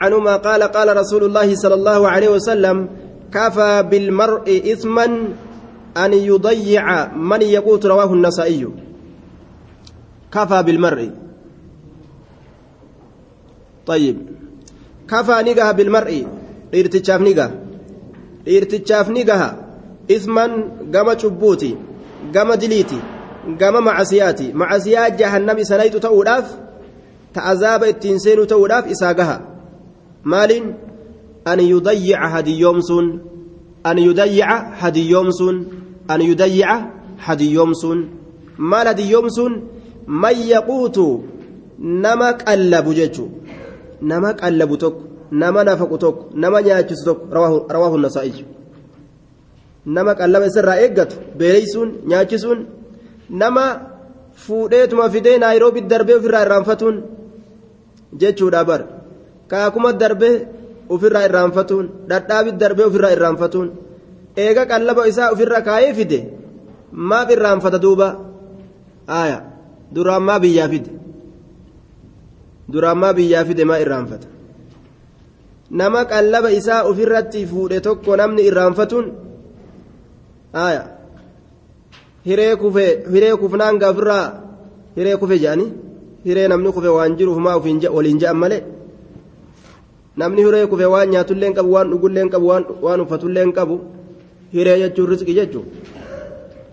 عنهما قال قال رسول الله صلى الله عليه وسلم كفى بالمرء إثما أن يضيع من يقوت. رواه النسائي. كفى بالمرء. طيب. كفى نجاه بالمرء. ارتشاف نجاه ارتشاف نجاه إثما قام شبوتي قام دليتي قام معسياتي. معسيات جهنم سنيت تؤلاف تعذاب التنسين تؤلاف إساقها. Maaliin an yudayyica hadiyyoomsuun an yudayyica hadiyyoomsuun an yudayyica hadiyyoomsuun maal hadiyyoomsuun man yaquutu nama qallabu jechuu nama qallabu tokko nama nafaqu tokko nama nyaachisu tokko rawaahu nasaa'i. Nama qallaba isarraa eeggatu beeleysuun nyaachisuun nama fuudheetuma fidee naayiroobi darbee ofirraa irraanfatuun jechuudha bara kaakuma darbee ofirraa irraanfatuun dhadhaabi darbee ofirraa irraanfatuun. Eega qallaba isaa ofirra kaayee fide maaf irraanfata duuba? Aaya duraan maa biyyaa fide. Duraan maa biyyaa fide maa irraanfata? Nama qallaba isaa ofirratti fuudhe tokko namni irraanfatuun? Aaya hiree kufe hiree kufnaan gaafirraa hiree kufe jedhanii? Hiree namni kufe waan jiruuf maa waliin je'an malee. Namni hiree kufe waan nyaatullee qabu waan dhugullee qabu waan uffatullee qabu hiree jechuun riski jechuun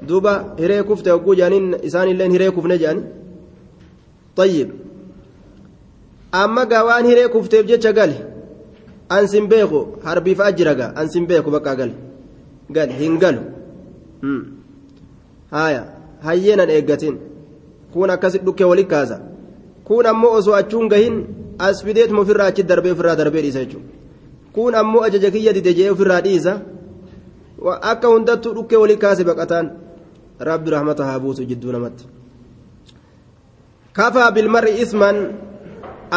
duuba hiree kufte hogguu jedhaniin isaanillee hiree kufne jedhani tayyib amma gaa waan hiree kufteef jecha gali ansin beeku harbiifaa jira gaa ansin beeku bakka gali gali hin galu haya hayyeenan eeggatin kun akkasi dhukkee wali kaasa kun ammoo osoo achuun gahin as fideetuma ofirraa achi darbee ofirraa darbee dhiisa jechuudha kun ammoo ajaja kiyya dide jee ofirraa dhiisa akka hundattuu dhukkee walii kaase baqataan rabbi rahmata haa buusu jidduu namatti kafaa bilmarri isman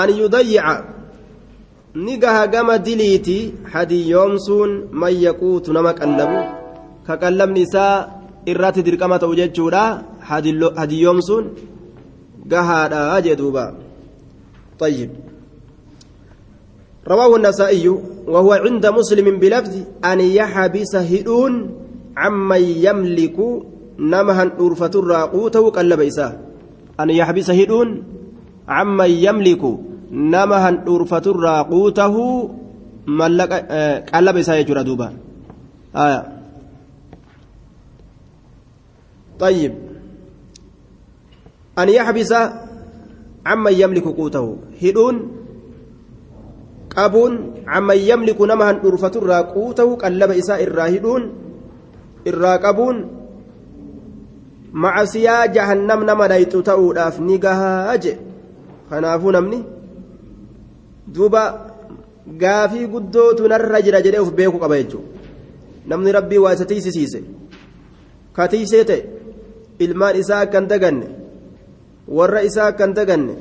an yudayyica ni gaha gama diliiti hadiyyoomsuun man yaquutu nama qallabu ka qallabni isaa irratti dirqama ta'u jechuudha hadiyyoomsuun gahaadha jee duuba طيب رواه النسائي وهو عند مسلم بلفظ أن يحبس هدون عمن يملك نمها أرفة الراقوته قلب أن يحبس هدون عمن يملك نمها أرفة الراقوته ملك إساه يجرى دوبا. آية. طيب. أن يحبس عمن يملك قوته. هدون qabuun amman yamliku nama han dhurfaturraa quutahu qallaba isaa irraa hidhuun irraa qabuun macasiyaa jahannam nama dhayxu ta'uudhaaf ni gahaa je kanaafuu namni duuba gaafii guddootu narra jira jedhee uf beeku qaba jechuudha namni rabbii waa isa tiisisiise ka tiisee ta'e ilmaan isaa akkan daganne warra isaa akkan daganne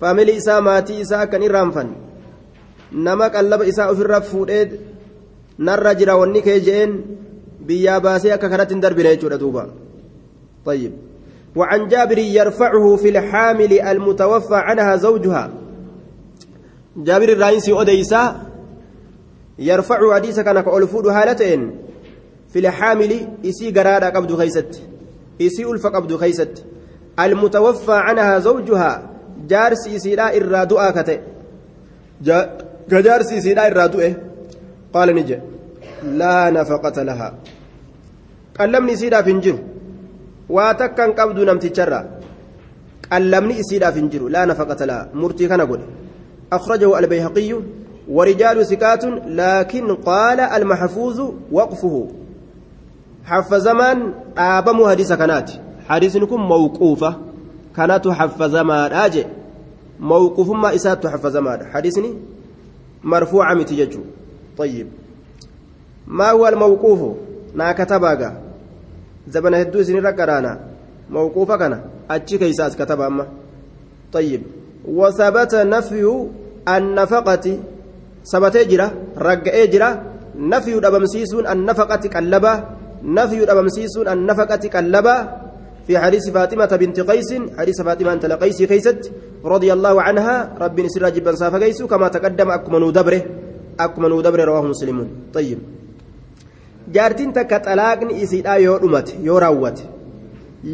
faamilii isaa maatii isaa akkan irraanfanne nama qallaba isaa ofirra fuudhee narra jira wanni kee je'een biyyaa baasee akka kanatti hin darbine jechuudha duuba. طيب وعن جابر يرفعه في الحامل المتوفى عنها زوجها جابر الرئيس أديسا يرفع حديث كان كألفود هالتين في الحامل إسي قرارة قبض خيست إسي ألف قبض خيست المتوفى عنها زوجها جارس إسي لا إرادو آكته ni jedhe laa nafaqata lahaa qallamni isiidhaaf hin jiru waa takka hin qabdu namticharraa qallamni isiidhaaf hin jiru laa nafaqata lahaa murtii kana godhe أخرجه البيهقي ورجال سكات لكن قال المحفوظ وقفه حف زمان آبم حديث كانت حديث نكون موقوفة كانت حف زمان أجي موقوف ما إسات حف زمان حديثني مرفوعة متججو طيب ما هو الموقوف نا كتباغا زبن هدو سن رقرانا موقوفة كان أتشي كيساس كتب أما طيب وثبت نفي النفقة ثبت جرا رقع جرا نفي الأبمسيسون النفقة كاللبا نفي الأبمسيسون النفقة كاللبا في حديث فاطمة بنت قيس حديث فاطمة أنت لقيس كيست رضي الله عنها رب نسر جبا صاف قيس كما تقدم أكمن دبره أكمن دبره رواه مسلمون طيب jaartiin takka xalaaqni isiidhaa yoo dhumate yoo raawwate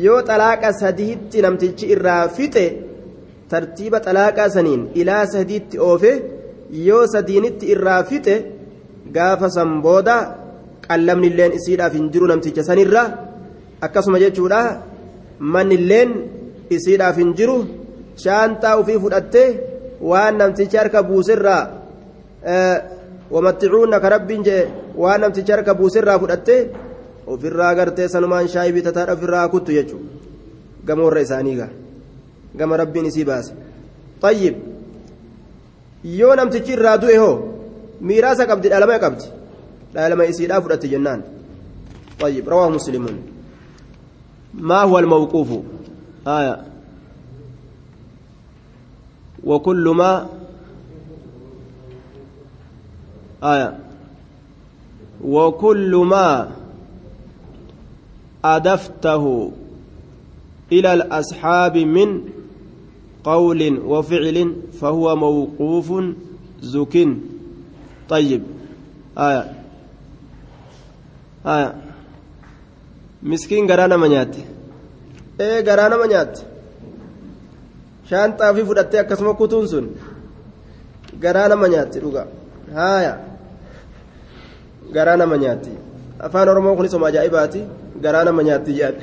yoo xalaaqa sadiitti namtichi irraa fixe tartiiba xalaaqaa saniin ilaa sadiitti oofe yoo sadiinitti irraa fixe gaafa san booda qallamni illeen isiidhaaf hin jiru mannilleen isiidhaaf hin jiru shaantaa ufii fudhattee waan namtichi harka buuserraa wamatticuuna ka rabbiin jee waan namtichi harka buuserraa fudhattee ofirraa gartee sanumaan shaayii bitataadha ofirraa kuttu jechuudha gama warra isaanii gaa gama rabbiin isii baase. Tayyib yoo namtichi irraa du'e hoo miiraasa qabdi dhalama qabdi dhalama isiidhaa fudhatti jennaan. Tayyib rawaa muslimuun ما هو الموقوف؟ آية. وكل ما آية. وكل ما أدفته إلى الأصحاب من قول وفعل فهو موقوف زك طيب. آية. آية. مسكين قرانا منيات إيه قرانا منيات shaanxaa fi fudhattee akkasuma kutuun sun garaa nama nyaatti dhuga haaya garaa nama nyaatti afaan oromoo kunis oma ajaa'ibaati garaa nama nyaatti jedhan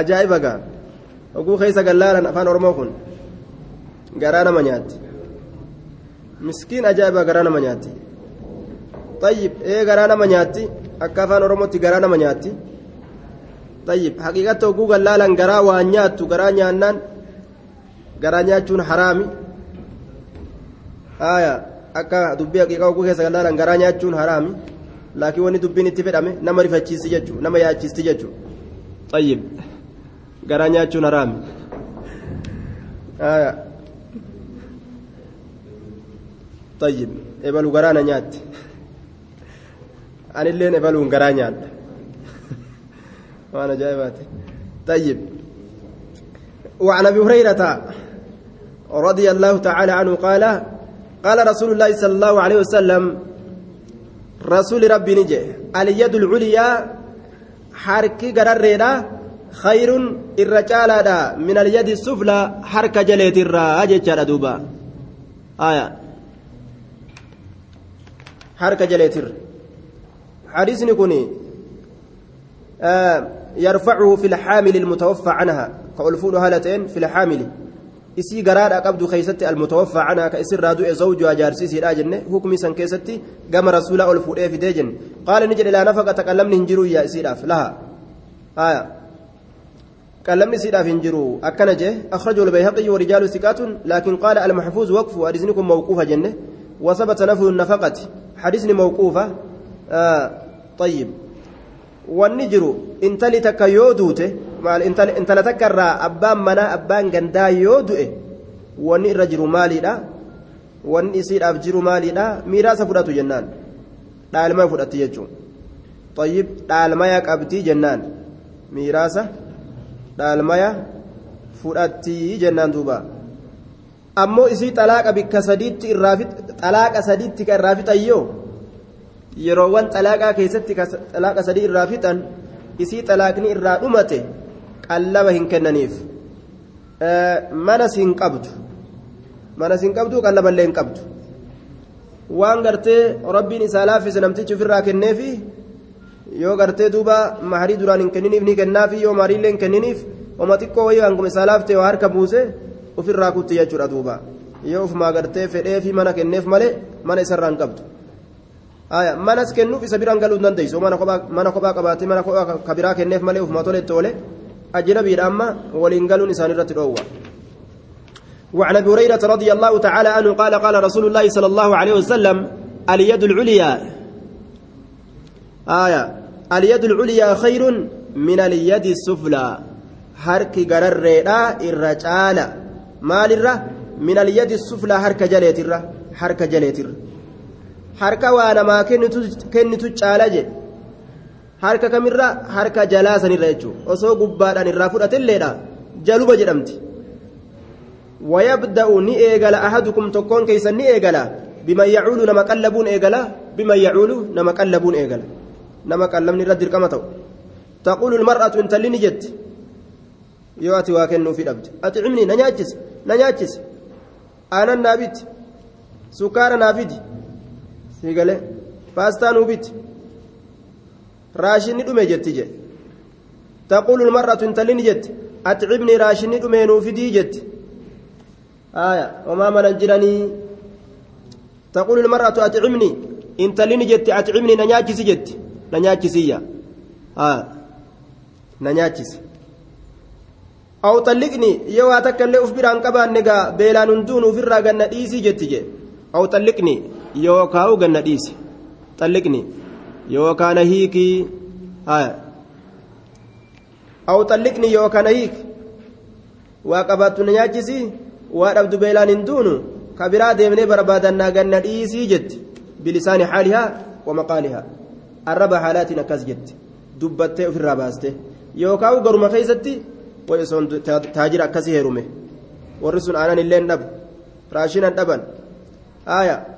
ajaa'iba gaa oguu keessa gallaalan afaan oromoo kun garaa nama nyaatti miskiin ajaa'iba garaa nama nyaatti tayyib ee garaa nama nyaatti akka afaan oromootti garaa nama nyaatti tayyib haqiiqatti oguu gallaalan garaa waan nyaattu garaa nyaannaan garaa nyaachuun haraami aayaa akka dubbii haqiiqaa oguu keessa gallaalan garaa nyaachuun haraami laakiin wanni dubbiin itti fedhame nama rifachiisti jechuudha nama yaachiisti jechuudha tayyib garaa nyaachuun haraami aayaa tayyib ebalu garaa na nyaatti. Anilleen ebaluun garaa nyaadha. Waan ajaa'ibaati. طيب وعن ابي هريره رضي الله تعالى عنه قال قال رسول الله صلى الله عليه وسلم رسول ربي نجي اليد العليا حركي قرريدا خير الرجال من اليد السفلى حركة جليت الراجة دوبا آية حركة جليت حديث نكوني آه يرفعه في الحامل المتوفى عنها كألفون هالتين في الحامل isii garaadha qabdu keeysatti almutawaffa canhaa ka isirraa du'e zawjuhaa jaarsiisiidha jenne hukmi san keessatti gama rasuulaa ol fuudhee fidee jenne qaala ni jedhe laa nafaqata qallamni hin jiru yaa isiidhaaf laha aya qallamni isiidhaaf hin jiru akkana jee akhrajahu albayhaqi warijaalu siqaatun laakin qaala almaxfuuz waqfu hadisni kun mawquufa jenne وثبت نفي النفقة حديثني موقوفة آه طيب والنجر انتلي تكا يودوته intala takka irraa abbaan manaa abbaan gandaa yoo du'e wanni irra jiru maaliidha wanni isiidhaaf jiru maaliidha miiraasa fudhatu jennaan dhaalmaya fudhatti jechuun tayyib dhaalmaya qabtii jennaan miiraasa dhaalmaya fudhattii jennaan duuba ammoo isii xalaaqa bikka sadiitti irraa xalaaqa sadiitti ka irraa fixayyoo yeroowwan xalaaqaa keessatti xalaaqa sadii irraa fixan isii xalaaqni irraa dhumate qallaba hin kennaniif mana siin qabdu mana siin qabdu qallaballee hin qabdu waan gartee rabbiin isaa laaffise namtichi ofirraa kenneefi yoo gartee duuba maharii duraan hin kenniniif ni kennaafi yoo mahariillee hin kenniniif oma xiqqoo wayii hanguma isaa laaftee waa harka buuse ofirraa kutti jechuudha duuba yoo ofumaa gartee fedheefi mana kenneef malee mana isarraa hin qabdu manas kennuuf isa biraan galuu dandeessu. Mana kophaa qabaatee mana kophaa kabiraa kenneef malee ofumaa toletti oole أجنبي أما ولنقل إنسان الرتلوة وعن أبي هريرة رضي الله تعالى عنه قال قال رسول الله صلى الله عليه وسلم اليد العليا. آية اليد العليا خير من اليد السفلى. حرك قرر الرجال مال الره من اليد السفلى حرك جليت الره حرك harka waa namaa kennitu caala jedhe. Harka kamirra harka jalaa sanirra jechuudha. Osoo gubbaadhaan irraa fudhatilleedha jaluba jedhamti. Wayabda'u ni eegala ahadukum tokkoon keeysan ni eegala. Biman yacuulu nama qallabuun eegala biman yacuulu nama qallabuun eegala. Nama qallabni irra dirqama ta'u. Taquulu lmar'atu intalli ni jetti. Yoo ati waa kennuufi dhabde ati cimni na nyaachise na nyaachise aanan naa biti sukkaara naa أنا النابت سكر نافد سيغلي باستا نوبت راشني دمي جت جي تقول المرأة انت اللي نجت أطعمني راشني دمي نوفدي جت آية وما من الجراني تقول المرأة أطعمني انت اللي نجت أطعمني ننياجس جت ننياجسية آه ننياجس أو طلقني يو أتكلم أف بران كبان نجا بيلان دون فرا جنة ديسي جتجي أو طلقني yookaa u ganna dhiisi. Xalliqni yookaa na hiikii aw xalliqni yookaa na waa qabaattu na nyaachisii waa dhabdu beelaan hin duunu ka biraa deemnee barbaadannaa ganna dhiisii jetti. Bilisaani haalihaa wamaqaalihaa arraba haalaatiin akkas jetti. Dubbattee ofirraa baaste. Yookaa u garuma keeysatti wayisoon taajira akkasii heerume. Warri sun aanan illeen dhabu. Raashinan dhaban. Aayaa.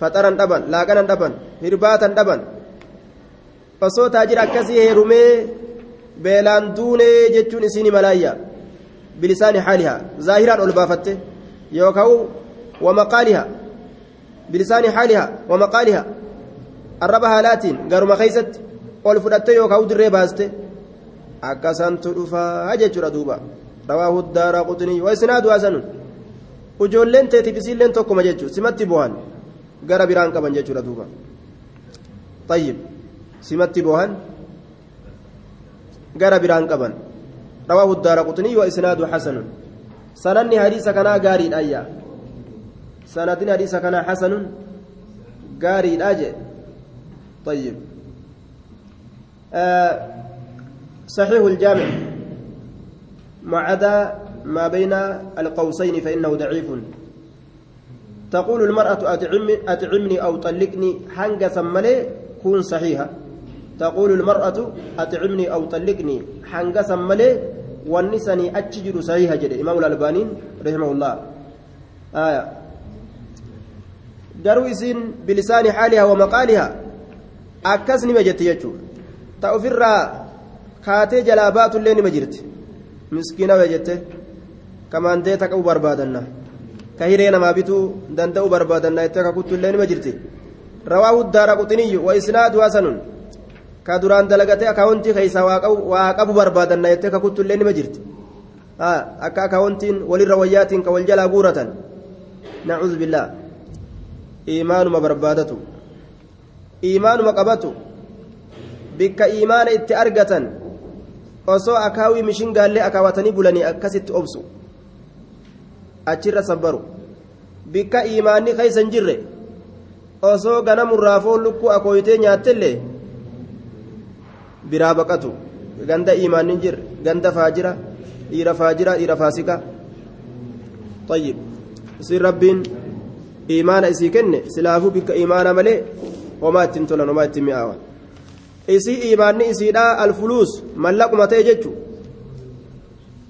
Faxaran dhaban laaqanan dhaban hirbaatan dhaban osoo taajira akkasii heerumee beelaan duunee jechuun isiini malaayya bilisaani haalihaa zaahiraan ol baafatte yookaan wamaqaalihaa bilisaani haalihaa wamaqaalihaa arraba haalaatiin garuma keeysatti ol fudhatte yookaan dirree baaste akkasantu dhufaa jechuudha duuba rawaahu daara quxinii wa isnaadu hasanun ujoolleen teetiif isiilleen tokkuma jechuudha simatti boohan gara biraan qaban jechuudha duuba tayyib simatti boohan gara biraan qaban daara quxinii wa isnaadu hasanun sananni hadiisa kanaa gaariidha ayyaa sanadni hadiisa kanaa hasanun gaariidha jee tayyib صحيح الجامع ما عدا ما بين القوسين فإنه ضعيف تقول المرأة أطعمني, أطعمني أو طلقني حنق سملي كون صحيحة. تقول المرأة أطعمني أو طلقني حنق سملي والنسني أتجر صحيحة جدي إمام الألباني رحمه الله. آية. درويس بلسان حالها ومقالها. أكسني بجت يجو تأفر kaatee jalaa baatullee nima jirti miskiina wee jette kamaandee taqa'uu barbaadanna ka hiree namaa bituu danda'uu barbaadanna jettee kakuttullee nima jirti rawaahu daara quxiniyyu wa isnaadu hasanun ka duraan dalagatee akaawuntii keeysa waa qabu barbaadanna jettee kakuttullee nima jirti akka akaawuntiin walirra wayyaatiin ka wal jalaa guuratan nacuuzu billaa iimaanuma barbaadatu iimaanuma qabatu bikka iimaana itti argatan osoo akaawii mishingaallee akaawatanii bulanii akkasitti obsu achirra sabbaru bikka iimaanni keeysa hin jirre osoo ganamurraa foon lukkuu akooyitee nyaattellee biraa baqatu ganda iimaanni hin jirre ganda faajira dhiira faajira dhiira faasika طيب iimaana isii kenne silaafuu bikka iimaana malee homaa ittiin tolan homaa ittiin mi'aawan isii iimaanni isiidha alfuluus mallaquma ta'e jechu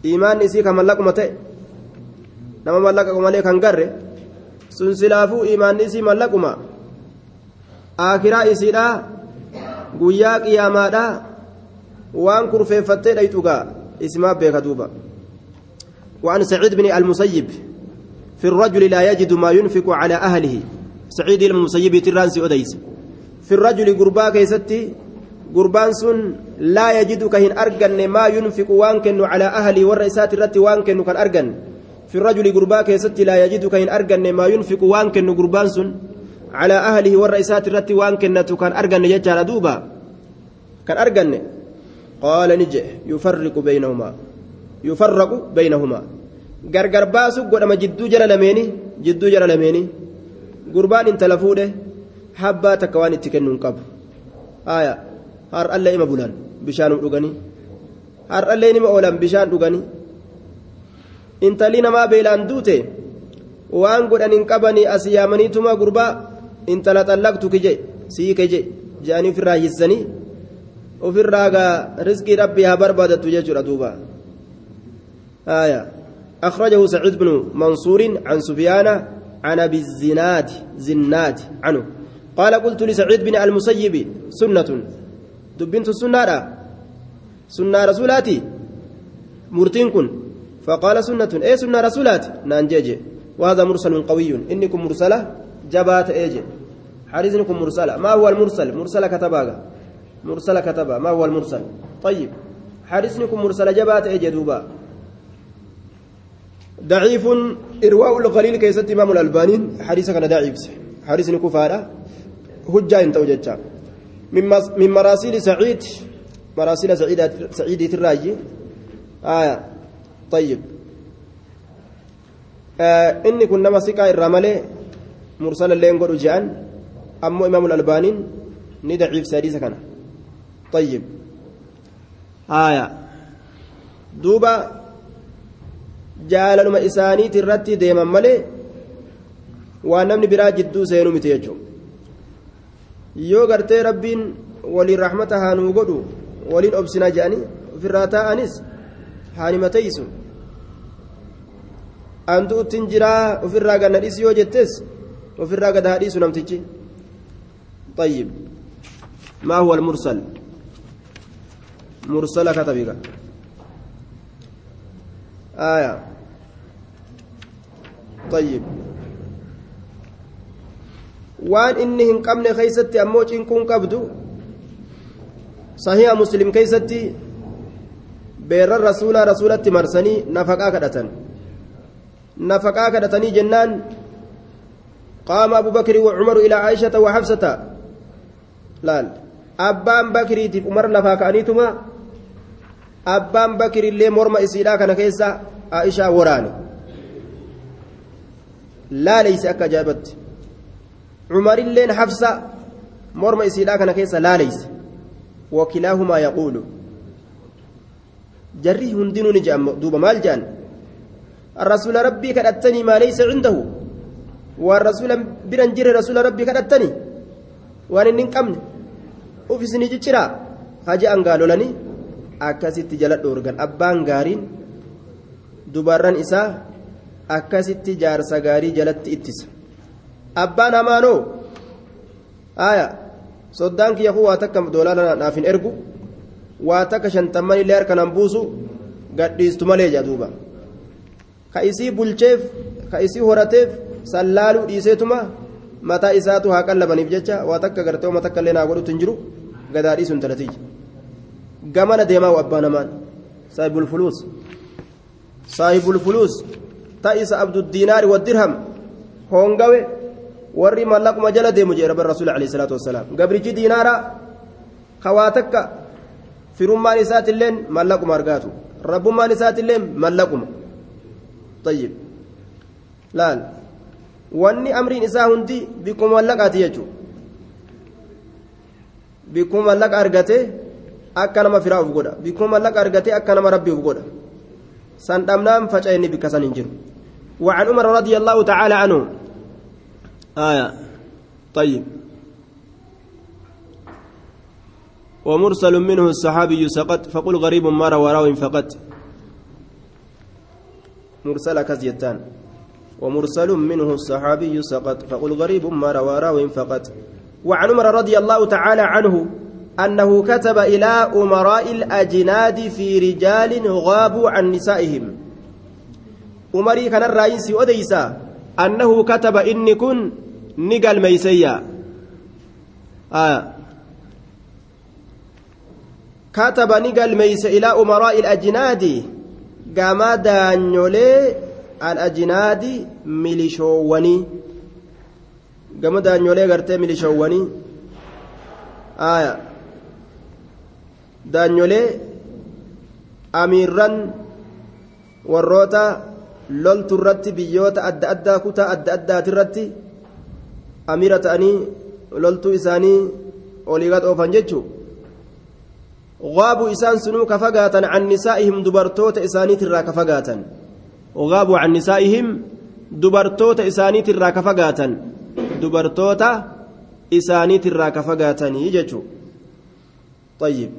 iimaanni isii kan mallaquma ta'e nama mallaqa malee kan garre sun silaafuu iimaanni isii mallaquma aakiraa isiidha guyyaa qiyaamaadha waan kurfeeffattee dhayxugaa isimaa beeka duuba وعن سعيد بن المسيب في الرجل لا يجد ما ينفق على أهله سعيد المسيب ترانسي أديس في الرجل قربا كيستي gurbaan sun laa yajidu ka hin arganne maa yunfiqu waan kennu calaa ahlii warra isaati irratti kennu kan arganne fi rajuli gurbaa keessatti laa yajidu ka hin arganne maa yunfiqu waan kennu gurbaan sun calaa ahlihi warra isaati irratti waan kennatu kan arganne jechaadha duuba kan arganne qaala ni jedhe yufarriqu baynahumaa yufarraqu baynahumaa gargar baasu godhama jidduu jala lameeni jidduu jala lameeni gurbaan intala fuudhe habbaa takka waan itti kennu hin qabu aayaa har'allee ima intalli namaa beelaan duute waan godhan hin qabanii as yaamaniituma gurbaa intala xallaqtu kije sii kije jedhanii ofirraa hissanii ofirraagaa rizqii rabbii haa barbaadattu jechuudha duuba آية أخرجه سعيد بن منصور عن سفيان عن أبي الزناد زناد عنه قال قلت لسعيد بن المسيب سنة دبنت السنة سنة رسولاتي مرتين كن فقال سنة إيه سنة رسولاتي نانجيجي وهذا مرسل قوي إنكم مرسلة؟ جبات إيجي. حديثكم مرسلة؟ ما هو المرسل؟ مرسلة كتباغا مرسلة كتبا. ما هو المرسل؟ طيب. حديثكم مرسلة؟ جبات إيجي دوبا. ضعيف إرواء القليل كيست إمام الألباني. حديث كان ضعيف. حديث كفارة؟ هجة انت وجدت من مراسيل سعيد. مراسيل سعيد سعيد الراجي آية. طيب آه إني كنا مسكا الرملة مرسل اللين قد جان أمو إمام الألباني ندعيف ساديس كان طيب آية دوبا jaalaluma isaaniiti irratti deeman malee waan namni biraa jidduu seenuu miti jechuudha yoo gartee rabbiin waliin rahmata haanuu godhu waliin obsina jedhanii ofirraa taa'anis haanima teeysu antu uttiin jiraa ofirraa ganna dhisi yoo jettes ofirraa gad haa dhiisu namtichi طيب ما هو المرسل مرسل كتبك آية طيب waan inni hin qabne keeysatti ammoo cinquun qabdu sahiha muslim keeysatti beerran rasuulaa rasuulatti marsanii nafaqaa kadhatan nafaqaa kadhatanii jennaan qaama abu bakri wa cumaru ilaa aishata wa xabsata laal abbaan bakriitiif umar lafaa ka'aniituma abbaan bakrillee morma isiidhaa kana keessa aishaa waraane laaleyse akka ajaa'ibatti cumarilleen hafsa morma isiidhaa kana keessa laaleyse wakilaahumaa yaquulu jarri hundinuu ni jedhama duuba maal jedhan rasuula rabbii kadhattanii maa leysa cindahu waan rasuula biran jire rasuula rabbii kadhattanii waan inni hin qabne uf isinii cicciraa haje'an gaalolanii akkasitti jala dhoorgan abbaan gaariin dubarran isaa akkasitti jaarsa gaarii jalatti ittisa abbaan hamaanoo aya soddaan kiyya kun waa takka doolaara naaf hin ergu waa takka shantamman illee harkanaan buusu gadhiistu malee jedha duuba ka isii bulcheef ka isii horateef sallaaluu dhiiseetuma mataa isaatu haa qallabaniif jecha waa takka gartee uma takka illee naa godhutu hin jiru gadaa dhiisuun talatiyya gamana deemaa abbaa namaan saahibul fuluus saahibul fuluus ta'isa abduddiinaari waddirham hoongawe warri mallaquma jala deemu jee rabbi rasuul alayhi salaatu wassalaam gabrichi diinaara kawaa takka firummaan isaatilleen mallaquma argaatu rabbummaan isaatilleen mallaquma طيب laal wanni amriin isaa hundi bikkuma mallaqaati jechuudha bikkuma mallaqa argate akka nama firaa uf godha bikkuma mallaqa argate akka nama rabbi uf godha san dhabnaan faca'inni bikka san hin jiru وعن عمر رضي الله تعالى عنه آية طيب ومرسل منه الصحابي سقط فقل غريب ما روى راو فقط. مرسل كزيتان ومرسل منه الصحابي سقط فقل غريب ما روى راو فقط. وعن عمر رضي الله تعالى عنه أنه كتب إلى أمراء الأجناد في رجال غابوا عن نسائهم. أمري كان الرئيس أديسا أنه كتب إني كن نقل ميسيا. آه. كتب نقل ميس إلى أمراء الأجناد قام دانيولي الأجناد ميليشووني قام دانيولي قرتي ميليشووني آية daanyolee amiirran warroota loltu irratti biyyoota adda addaa kutaa adda addaati irratti amiira ta'anii loltuu isaanii olii gad oofan jechuu غابوا إسان سنو كفقاتا عن نسائهم دبرتوت إسانيت الرا كفقاتا. غابوا عن نسائهم دبرتوت إسانيت الرا كفقاتا. دبرتوت إسانيت الرا كفقاتا. يجتشو طيب.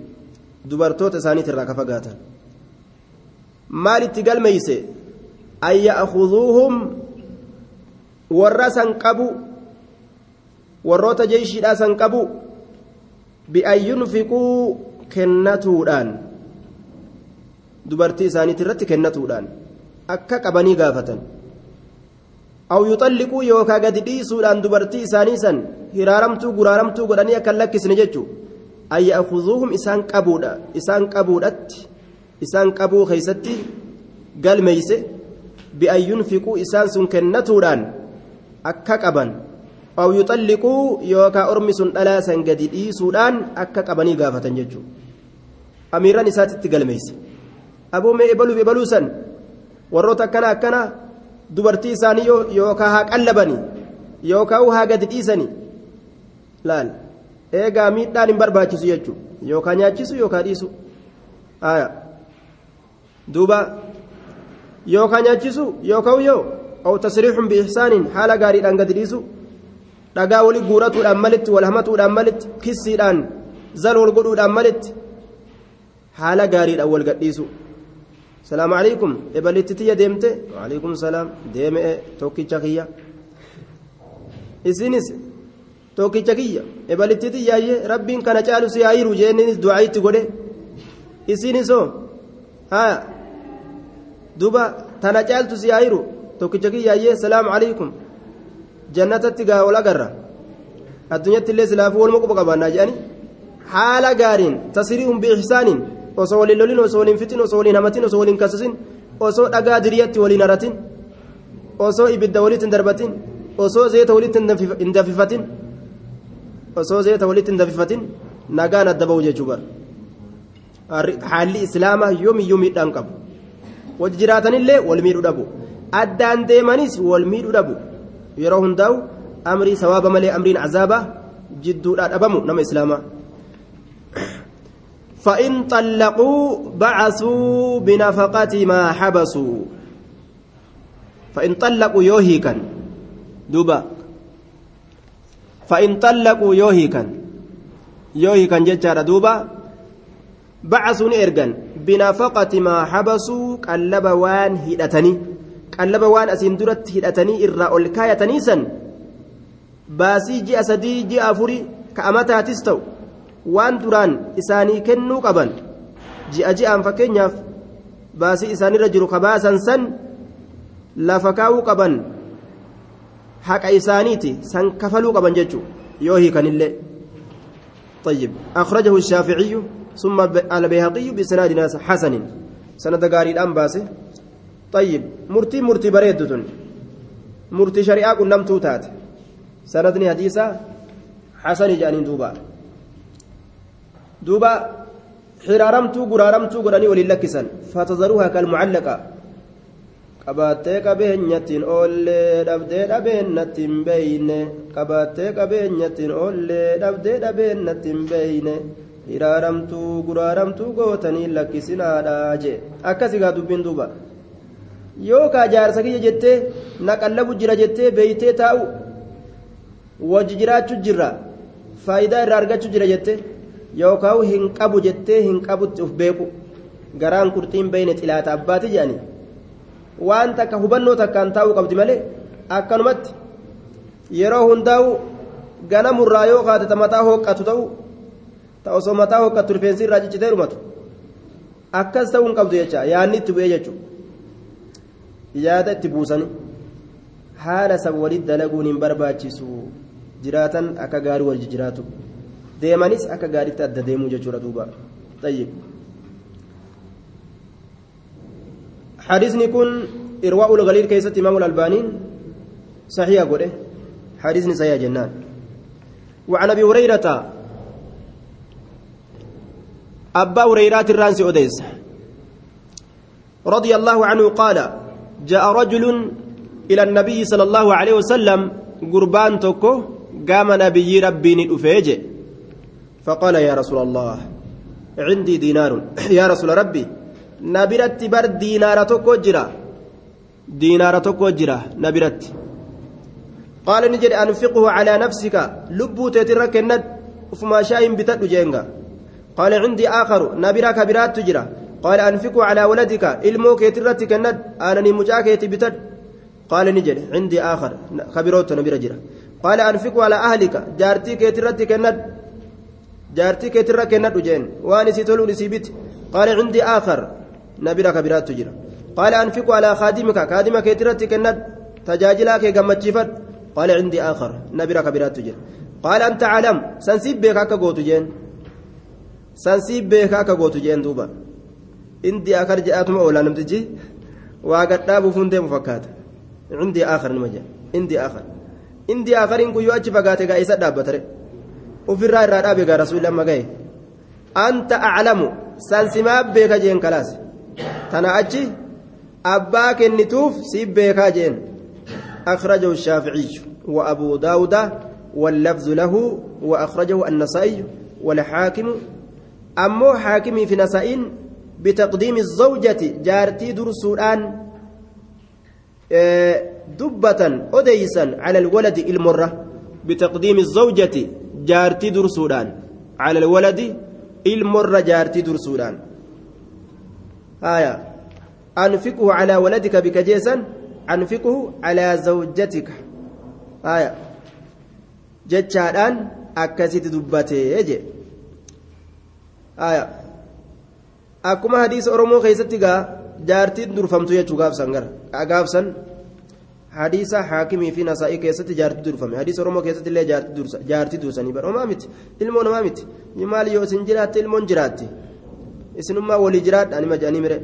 dubartoota isaaniitirraa ka fagaatan maalitti galmeeyse an ya'kuduuhum warra san qabu warroota jeeshiidhaa san qabu bi'an kennatuudhaan dubartii isaaniitti irratti kennatuudhaan akka qabanii gaafatan. Aw yuxalliquu yookaa gadi dhiisuudhaan dubartii isaanii san hiraaramtuu guraaramtuu godhanii akka lakkisne jechuu. An ya'kuduuhum isaan qabuudha. Isaan qabuudhatti isaan qabuu keeysatti galmeeyse bi'an yunfiquu isaan sun kennatuudhaan akka qaban aw yuxalliquu yookaa ormi sun dhalaa san gadi dhiisuudhaan akka qabanii gaafatan jechuu amiirran isaatitti galmeeyse aboo mee ebaluuf ebaluu san warroota akkana akkana dubartii isaanii yookaa haa qallabanii yookaa haa gadi dhiisanii laal eegaa miidhaan hin barbaachisu jechuudha yookaa nyaachisu yookaa dhiisu duuba yookaa nyaachisu yookaa yoo tasriixun biixsaaniin haala gaariidhaan gadi dhiisu dhagaa wali guuratuudhaan malitti wal hamatuudhaan malitti kissiidhaan zal wal godhuudhaan malitti haala gaariidhaan wal gadhiisu. السلام عليكم إبلت تيا ديمت وعليكم السلام ديم توكي تشكية إسينس توكي تشكية إبلت تيا ربي كان جالس يعير جيني دعاء تقوله إسينسو ها دوبا تنا جالس يعير توكي تشكية السلام عليكم جنة تيجا ولا جرة الدنيا تلي سلافو والمقبقة بنا جاني حال جارين تصريهم بإحسان osoo waliin lolin osoo waliin fixin osoo waliin hamatin osoo waliin kasisin osoo dhagaa diriyatti waliin haratin osoo ibidda walitti hin darbatin osoo zeeta walitti hin dafifatin osoo zeeta walitti hin dafifatin nagaan adda ba'u jechuu bara haalli islaamaa yoomiyyuu miidhaan qabu wajji jiraatanillee wal miidhuu dhabu addaan deemanis wal miidhuu dhabu yeroo hundaa'u amrii sawaaba malee amriin azaabaa jidduudhaa dhabamu nama islaamaa. فإن طلقوا بعثوا بنفقة ما حبسوا فإن طلقوا يوهيكا دوبا فإن طلقوا يوهيكا يوهيكا جتشارا دوبا بعثوا إرجان بنفقة ما حبسوا قلب وان هدتني قلب وان أسندرت هدتني إرى الكاية نيسا باسي جي أسدي جي أفوري كأمتها تستو waan duraan isaanii kennuu qaban ji'a ji'aan fakkeenyaaf baasii isaanirra jiru kabaasan san lafa kaa'uu qaban haqa isaaniiti san kafaluu qaban jechuu yoo hiikanillee طيب أخرجه الشافعي ثم البيهقي بسناد حسن سند قاري الأنباس طيب مرتي مرتي بريدة مرتي شريعة كنم توتات سندني حديثة حسن جانين دوبا duuba xiraaramtuu guraaramtuu godhanii waliin lakkisan fatazaruuhaa kalmucallaqa qabaattee qabeenyattiin oollee dhabdee dhabeennatti hin beeyne qabaattee qabeenyattiin oollee dhabdee dhabeennatti hin beeyne xiraaramtuu guraaramtuu gootanii lakkisinaadha jee akkasigaa dubbiin duuba yookaa jaarsa kiyya jettee naqallabu jira jettee beeytee taa'u wajji jiraachuu jirra faayidaa irraa argachuu jira jettee yookaan hin qabu jettee hin qabutti uf beeku. Garaan qurxiin beeyne xilaata abbaati jedhani waan takka hubannoo takkaan taa'uu qabdi malee akkanumatti yeroo hundaa'u ganamurraa yoo kaateta mataa hooqqatu ta'u ta osoo mataa hooqqattu rifeensi irraa ciccitee dhumatu. Akkas ta'uu hin qabdu jecha yaadni itti bu'ee jechuudha yaada itti buusanii haala saba walitti dalaguun hin barbaachisu jiraatan akka gaarii wal jiraatu. deemanis akka gaariitti adda deemuu jechuudha duuba tayyib حديثني كن إرواء الغليل كيست إمام الألبانين صحيح قوله حديثني صحيح جنان وعن أبي هريرة أبا هريرة الرانسي أديس رضي الله عنه قال جاء رجل إلى النبي صلى الله عليه وسلم قربان توكو قام نبي ربي الأفيجي فقال يا رسول الله عندي دينار. يا رسول ربي نبرت بر دينار تكوجرا دينار تكوجرا نبرت قال نجد أنفقه على نفسك. لبو تترك الند فما شاء بتد قال عندي آخر نبرا كبرات تجرى قال أنفقوا على ولدك إلمو كيترت كند أنا نمجاك يتبتد قال نجري عندي آخر خبروت نبرا جرى قال أنفقوا على أهلك جارتي كيترت كند جارتي كيترت كند وجين. وأنا سيتولو نسيبت. قال عندي آخر نبرا كبرات تجرى قال أنفقوا على خادمك خادمك كيترت كند تجاجلك يغمتشفت قال عندي آخر نبرا كبرات تجرى قال أنت عالم سنسيب بك أكا جين. سنسيب بك أكا جين دوبا. عندي آخر جاءتما أولا نمتجي وقد دابو فندي مفكات عندي آخر نمجا عندي آخر عندي آخر إنكو يؤجي فقاتي قائسة دابتري وفي الرأي الرأي قال رسول الله مقاي أنت أعلم سنسماب بك جين كلاس تنا أجي أباك النتوف سيب بك جين أخرجه الشافعي وأبو داود واللفظ له وأخرجه النسائي والحاكم أمو حاكمي في نسائين بتقديم الزوجة جارتي درسودان دبة أديسا على الولد المرة بتقديم الزوجة جارتي درسودان على الولد المرة جارتي درسودان. آية أنفقه على ولدك بكجيسا أنفقه على زوجتك. آية jechaadhaan akkasitti dubbatee je akkuma hadiisa oromoo keessatti gaa jaartiin durfamtu jechuu gaafsan gara gaafsan hadiisa haakimii fi nasaa'ii keessatti jaartii durfame hadiisa oromoo keessatti illee jaartii dursanii bara homaa miti ilmoo namaa miti maal yoo isin jiraatte ilmoon jiraatti isinummaa walii jiraadha nima jedhanii mire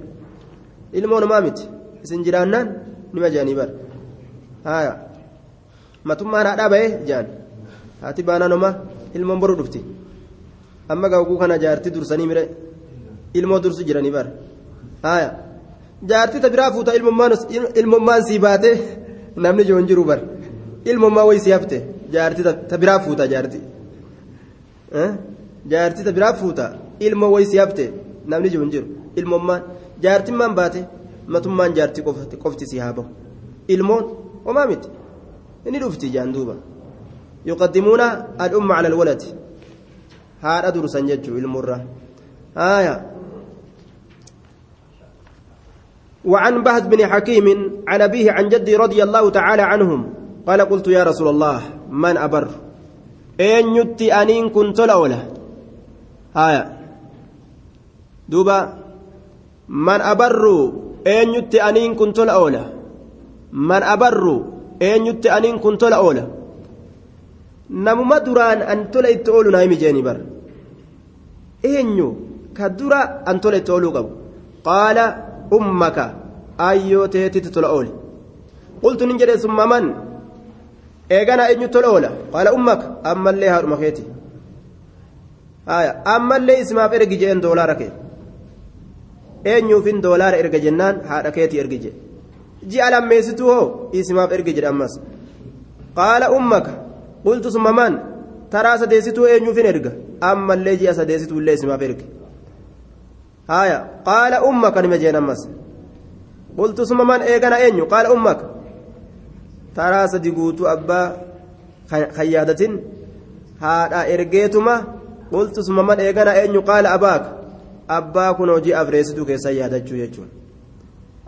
ilmoo namaa miti isin jiraannaan nima jedhanii bara haya matummaan haadhaa bahee jaan haati baanaan ilmoon boru dhufti amma gaaguu kana jaartii dursanii mire ilmoo dursu jiranii bara haya jaartii ta biraa fuuta ilmommaan sii baate namni joon jiru bara ilmommaa wayi sii hafte jaartii ta biraa fuuta jaartii jaartii ta biraa fuuta ilmoo wayi sii hafte namni joon jiru ilmommaan jaartimmaan baate matummaan jaartii qofti sii haa bahu ilmoon homaa miti inni dhufti jaan duuba يقدمون الأم على الولد هذا درسا يجو المرة وعن بهز بن حكيم عن أبيه عن جدي رضي الله تعالى عنهم قال قلت يا رسول الله من أبر؟ أين يتي أنين كنت الأولى آية دوبا من أبر؟ أين يتي أنين كنت الأولى من أبر؟ أين يتي أنين كنت الأولى namuma duraan an tola itti oolu naa himi jeeni bar eenyu ka dura an tola itti ummaka ayyoo teetitti tola ooli. Qultu nin jedhe summa man? Eeganaa eenyu tola oola? Qaala ummaka ammallee haadhuma keeti. Ammallee ismaaf ergi jeen doolaara kee. Eenyuufin doolaara erga jennaan haadha keeti ergi jee. Ji'a lammeessituu hoo? Ismaaf ergi jedhe ammas. Qaala ummaka qultu summa man? Taraa sadeessituu eenyuufin erga? Ammallee ji'a sadeessituullee ismaaf ergi. هايا قال أمك أنا مجينا مس قلت ثم من إيجانا أين قال أمك ترى سديقوتو أبا خيادة هذا إرجيتما قلت ثم من إيجانا أين قال أباك أبا كنو جي أفريستو كي سيادة يجون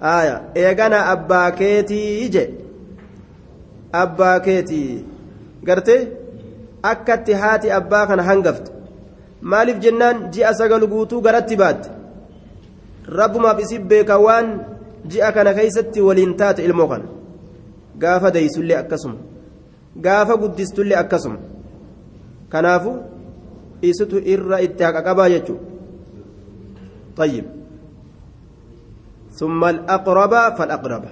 آية إيجانا أبا كيتي يجي أبا كيتي gartee akkatti haati abbaa kana hangafte maaliif jennaan ji'a sagal guutuu garatti baatte rabbumaaf isi beeka waan ji'a kana keeysatti waliin taate ilmoo kana gaafa deeysullee akkasuma gaafa guddistullee akkasuma kanaafu isitu irra itti haqa qabaa jechuu طيب ثم الأقرب فالأقرب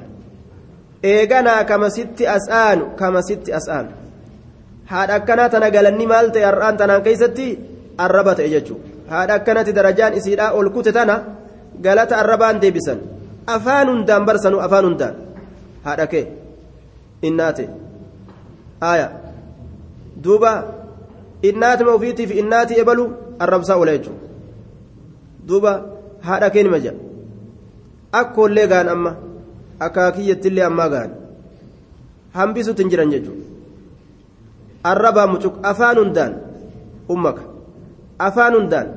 إيغانا كما ست أسآن كما ست أسآن haadha akkanaa tana galanni maal ta'e har'aan tanaan keessatti arraba ta'e jechuudha haadha akkanatti darajaan isiidhaa ol kute tana galata arrabaan deebisan. Afaan hundaan barsanuu afaan hundaan. Haadha kee. Innaate. Haaya duuba. Innaatuma ofiitiif innaatii ebalu arrabsaa oola jechuudha duuba. Haadha kee nima jedha akkoollee gaan amma. Akaakiyyattillee ammaa gaan. Hambisuutti hin jiran jechuudha. arrabaa mucuk afaan hundaan. Ummaka. Afaan hundaan.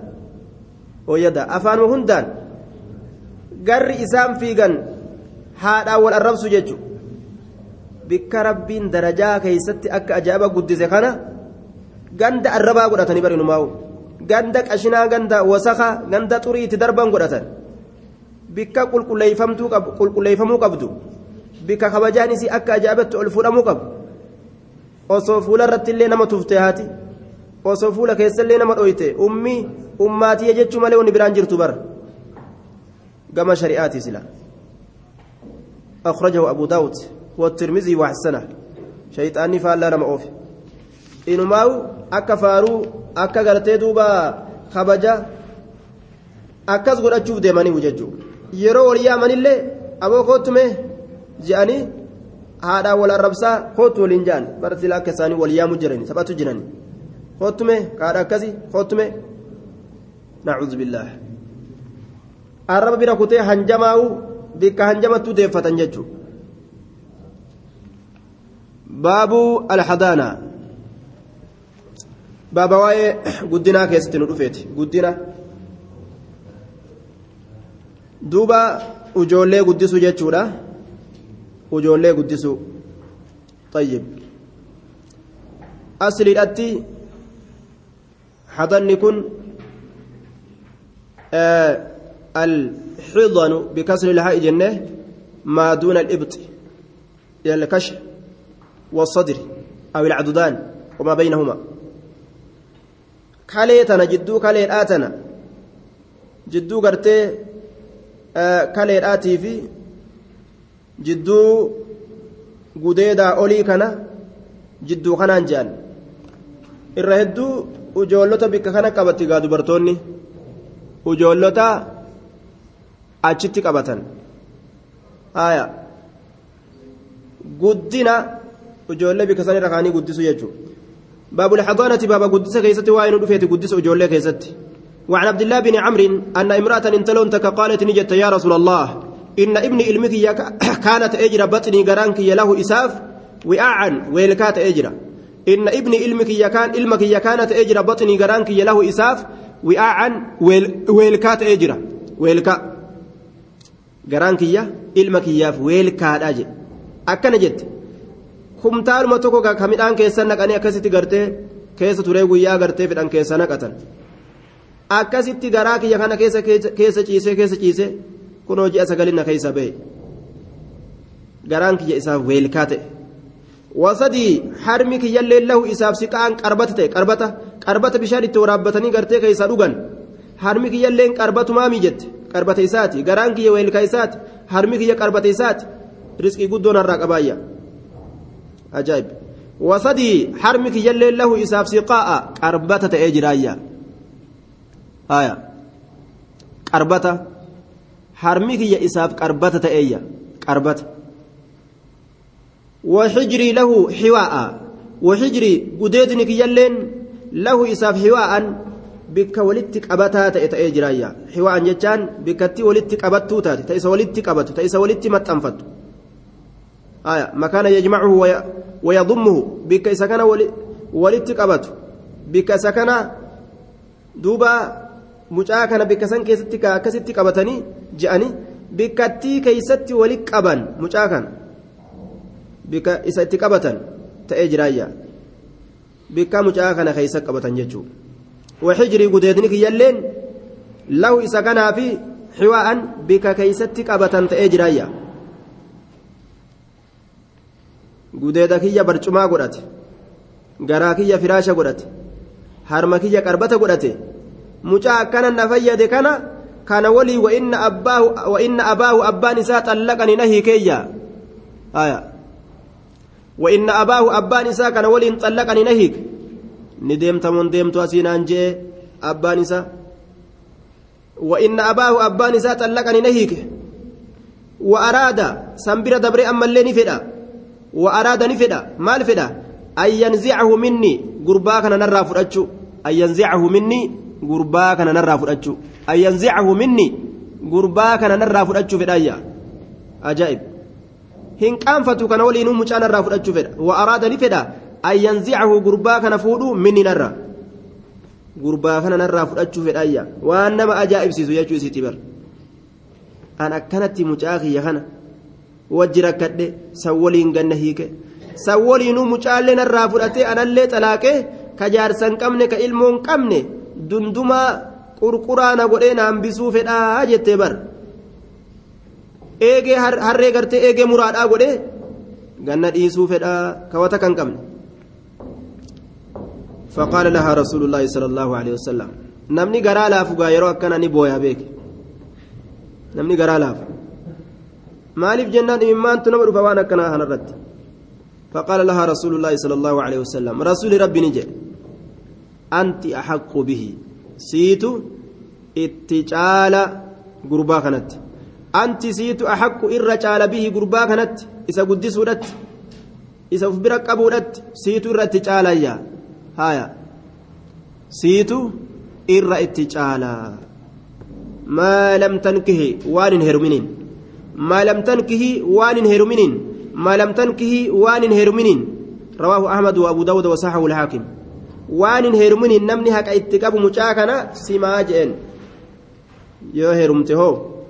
Ooyyada afaanuma hundaan garri isaan fiigan haadhaan wal arrabsu jechuudha bikka rabbiin darajaa keeysatti akka ajaa'iba guddise kana ganda arrabaa godhatanii barinumaa'u ganda qashinaa ganda wasaka ganda xurii itti darban godhatan bikka qulqulleeffamuu qabdu bikka kabajaan isii akka ajaa'ibatti ol fuudhamuu qabu osoo fuula irratti illee nama tuftee haati osoo fuula keessallee nama dhoyte ummii ummaatiyya jechuu malee wanni biraan jirtu bara gama shari'aati sila أخرجه أبو داود والترمذي وحسنه شيطاني فالا نما أوفي إنماو أكا فارو أكا غرتي دوبا خبجا أكاس قد أشوف ديماني وججو. يرو وليا من اللي أبو كوتمي جاني هذا ولا ربسا كوت ولنجان برسلا كساني وليا مجرني سباتو جناني. كوتمي كارا كزي كوتمي نعوذ بالله الرب بنا كتي هنجماو بك هنجمتو ديفتن ججو باب الحضانة باب واي قدنا كيست ندفت قدنا دوبا ujoollee guddisuu jechuudha ujoollee guddisuu طيب asliidhatti hadanni kun الحضن بكسر الهاء جنة ما دون الإبط. إلى الكشف والصدر أو العضدان وما بينهما. كاليتنا جدو كاليتنا. جدو قرتي آه كاليتاتي في. جدو قديدا أولي كان جدو كانان جان. irra hedduu ujoollota bikka kana qabatti gaa dubartoonni ujoollota achitti qabatan. Haya guddina ijoollee bika san irra kaanii guddisu jechuudha. Xadaanati baaba guddisa keessatti waa inni dhufeeti guddisa ijoollee keessatti. وعن عبد الله بن عمرو أن امرأة انتلون قالت نجت يا رسول الله إن ابن علمك كانت أجرى بطني قرانك له إساف وأعن ويلكات أجرى إن ابن علمك كان علمك كانت أجرى بطني قرانك له إساف وأعن ويلكات أجرى ويلكا قرانك علمك ياف ويلكات أجرى أكن جت kumtaaluma tokko ka midhaan keessa naqanii akkasitti gartee keessa turee guyyaa gartee fedhan keessa naqatan akkasitti garaa kiyya kana keessa keessa ciisee keessa ciisee kunoo ji'a sagalinna keessa ba'e garaan kiyya isaaf weelkaa ta'e wasadii harmi kiyyallee lahu isaaf siqaan qarbata ta'e qarbata qarbata bishaan itti waraabbatanii gartee keessa dhugan harmi kiyyalleen qarbatumaamii jette qarbata isaati garaan kiyya weelkaa isaati harmi kiyya qarbata isaati riskii guddoon harraa qabaayya. ajaa'ib wasadii harmi kiyyallee lahu isaaf siqaa'a qarbata ta'ee jiraayya haya qarbata harmi kiyya isaaf qarbata ta'eeyya qarbata وحجري له حواء وحجري قديدني كيالين له إساف حواء بك ولدتك أبتا تأتي جرايا حواء جتان بكتي ولدتك أبتو تاتي تأيس ولدتك أبتو تأيس ولدتك متأنفتو آية مكان يجمعه وي... ويضمه بك سكن. ولدت قبته بك سكن دوبا kana bikka san keessatti akkasitti qabatanii je'anii bikkattii keeysatti wali qaban mucaa kana bikka isa itti qabatan ta'ee jiraayya bikka mucaa kana keeysa qabatan jechuudha kanaa fi xiwaa'an bikka keeysatti qabatan ta'ee jiraayya gudeeda kiyya barcumaa godhate garaa kiyya firaasha godhate harma kiyya qarbata godhate mucaa akkana na fayyade kana kana walii wa'inna abbaahu wa'inna abaahu abbaan isaa xallaqani na hiikeeyya aya wa'inna abaahu abbaan isaa kana waliin xallaqani na hiike ni deemtamoon deemtu asiinaan jee abbaan isaa wa'inna abaahu abbaan isaa xallaqani na hiike wa araada sanbira dabre ammallee ni fedha وأراد نفدا مال فدا أن ينزعه مني قربا كان نرى فرأتشو أن ينزعه مني قربا كان نرى فرأتشو أن ينزعه مني قربا كان نرى فرأتشو فدايا أجائب هن كان فتو كان ولي نوم كان نرى فرأتشو فدا وأراد نفدا an yanzicahu gurbaa kana fuudhu minni narra. Gurbaa kana narraa fudhachuu fedhaayya waan nama ajaa'ibsiisu jechuu isitti bar an akkanatti mucaa kiyya kana wajji rakkadhe san waliin ganna hiike. San waliinuu mucaallee narraa fudhatee anallee xalaaqee ka jaarsan qabne ka ilmoon qabne dundumaa qurquraana godhee na hambisuu fedhaa jettee bar eegee harree gartee eegee muraadhaa godhee ganna dhiisuu fedhaa kawata kan qabne. فقال لها رسول الله صلى الله عليه وسلم نمني غرا لافو غايرو أكنا ني بويا بيك. نمني غرا لافو مالف جنان إمان تنمر فوانا كنا هنرد. فقال لها رسول الله صلى الله عليه وسلم رسول ربي نجي. أنت أحق به. سيت اتجال قربا كانت أنت سيت أحق إرجال به قربا كانت إذا قدس ودت إذا فبرك أبو ودت سيت إرجال يا haya siitu irra itti caalaa maalamtan kihi tankihi waan hin heruminiin maa lam tankihi waan hin heruminin. Maa lam waan hin heruminiin rawaahu ahmad wa abu daawud wa saxahu lhaakim waan hin heruminiin namni haqa itti qabu mucaa kana simaa jeen. Yoo herumte hoo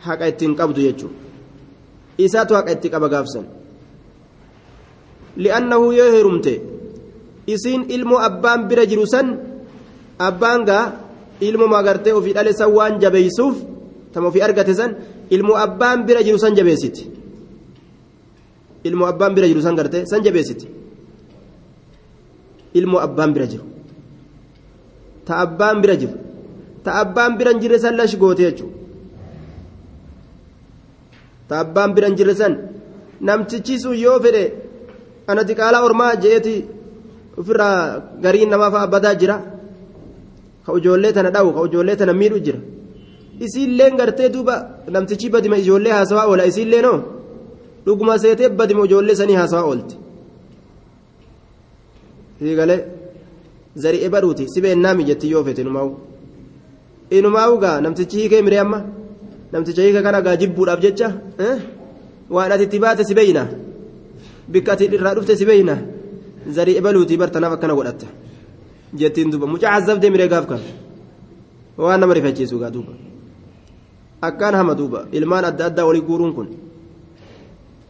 haqa ittiin qabdu jechuu isaatu haqa itti qaba gaafsan. Li'annahu yoo herumte isiin ilmoo abbaan bira jiru san abbaan gaa ilmoo magartee ofii dhale san waan jabeeysuuf tama ofii argate san ilmoo abbaan bira jiru san jabeessiti ilmoo abbaan bira jiru san gartee san jabeessiti ilmoo abbaan bira jiru. Ta abbaan bira jiru. Ta abbaan bira hin jirre san lash goote jechuudha ta abbaan bira hin jirre san namtichi sun yoo fedhe ana xiqqaalaa ormaa je'eeti ofirraa gariin namaa fa'a badaa jira. Ka ijoollee tana dhawu ka ijoollee tana miidhu jira. Isiillee gartee duuba namtichi badima ijoollee haasawaa oola isiillee noo? Dhuguma seetee badima ijoollee sanii haasawaa oolti hiigalee zari'ee badhuuti si beennaami jetti yoo fete numaa'u inumaa'u gaa namtichi hiikee miree amma? Namticha hiika kana gaa jibbuudhaaf jecha? Waan ati itti baate si beeyna bikka ati irraa dhufte si beeyna zari'ee baluutii bartanaaf akkana godhatta jettiin duuba mucaa azabdee miree gaaf kan waan nama rifachiisu gaa duuba akkaan hama duuba ilmaan adda addaa walii guuruun kun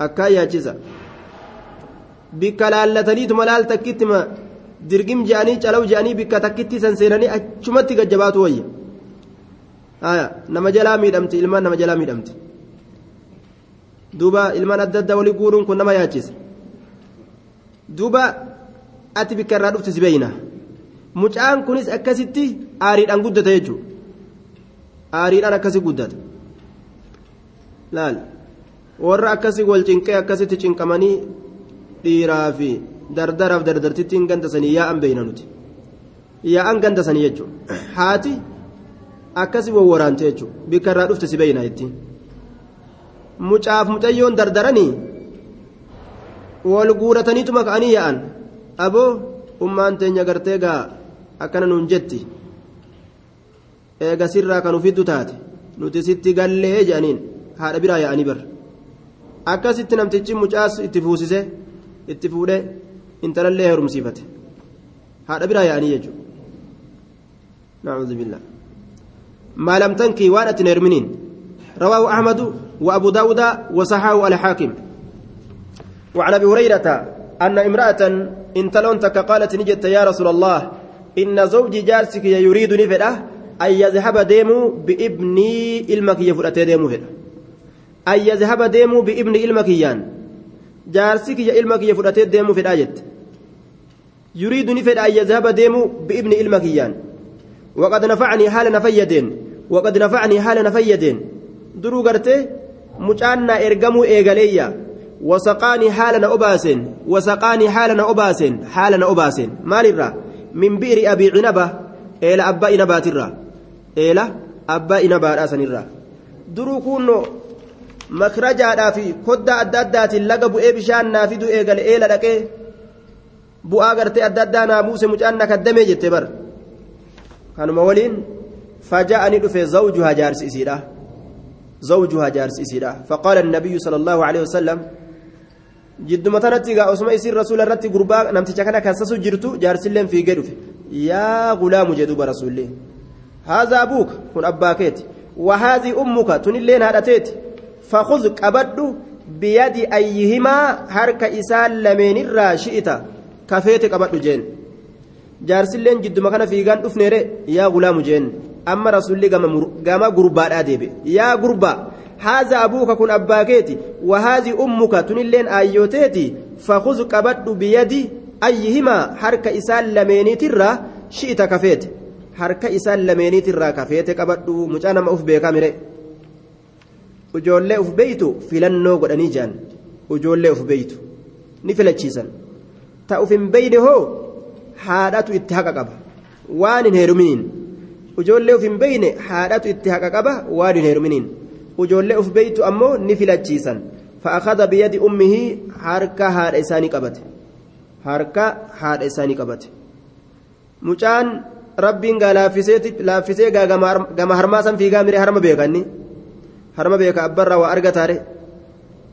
akkaan yaachisa bikka laallataniituma laal takkittima dirgim je'anii calaw je'anii bikka takkitti san seenanii achumatti gajjabaatu wayya nama jalaa miidhamti ilmaan nama jalaa miidhamti duuba ilmaan adda addaa walii guuruun kun nama yaachisa duuba ati bikka irraa dhufte si beeyna mucaan kunis akkasitti aariidhaan guddata jechuudha aariidhaan akkasi guddata laal warra akkasi wal cinqee akkasitti cinqamanii dhiiraa fi dardaraaf dardartittiin ganda sanii yaa'an beeyna nuti yaa'an ganda sanii jechuudha haati akkasi wawwaraante jechuudha bikka irraa dhufte si beeyna ittiin mucaaf mucayyoon dardaranii wal guurataniituma ka'anii yaa'an aboo ummaan teenya gartee gaa akkana nuun jetti eega sirraa kan ufiddu taate nuti sitti gallee jedhaniin haadha biraa yaa'anii bar akkasitti namtichi mucaas itti fuusise itti fuudhee intalallee heerumsiifate haadha biraa yaa'anii jechuudha نعوذ بالله ما لم تنكي وانت نرمنين رواه أحمد وأبو داود وصححه الحاكم وعن أبي هريرة أن امرأة إن تلونتك قالت نجت يا رسول الله إن زوجي جارسك يريد نفده أن يذهب ديمو بإبني إلمك يفرأت ديمو فده أن يذهب ديمو بابن إلمك يان. جارسك يا إلمك يفرأت ديمو في الآية يريد نفد أن يذهب ديمو بابن إلمك يان. وقد نفعني حال نفيدين وقد نفعني حال نفيدين. درو قرتي مجانا إرقمو إيغاليا. وسقاني حالنا أباسن وسقاني حالنا أباسن حالنا أباسن. مال الرّ من بئر أبي عنبة إلى أبا إنبات الرّ إلى أبا إنبات أسن الرّ درو كونو مخرجا في كدا أدادات اللقب إيه بشان نافدو إيقال إيلا لكي بؤا قرتي أدادا ناموس مجانا كدمي جتبر. كانوا مولين فجاءني دفي زوجها جارس إسيرا. زوجها جارس إسيرا. فقال النبي صلى الله عليه وسلم jidduma tanatti egaa osuma isiin rasuula irratti gurbaa namticha kana kansasu jirtu jaarsilleen fiigee dhufe. Yaa gulaamu jedhuuba rasuulli. Haazaa abuuka kun abbaa keeti. Wahaazii ummuka tunilleen haadhateeti fakhuz qabadhu biyadi ayyihimaa harka isaan lameenirraa shi'ita. Kafeete qabadhu jeen. Jaarsilleen jidduma kana fiigaan dhufneere yaa gulaamu jeen. Amma rasuulli gama gurbaadhaa deebe yaa gurbaa هذا أبوك كن أباكيتي وهذه أمك تنلين آيوتيتي فخذ قبض بيدي أيهما حركة إسال لميني ترى شئت كفيت حركة إسال لميني ترى كفيت قبض مجانا ما أف بيكا مري ujoollee uf beeytu filannoo godhanii jaan ujoollee uf beeytu ni filachiisan ta uf hin beyne hoo haadhatu itti haqa qaba waan hin heeruminiin ujoollee uf hin beyne haadhatu itti haqa qaba waan hin heeruminiin ujoollee uf beeytu ammoo ni filachiisan. Fa'aakada biyyadi ummihii harka haadha isaanii qabate. Harka haadha isaanii qabate. Mucaan rabbiin gaa laaffisee gaa gama harmaa san fiigaa miree harma beekanni? Harma beeka abbarraa waa argataare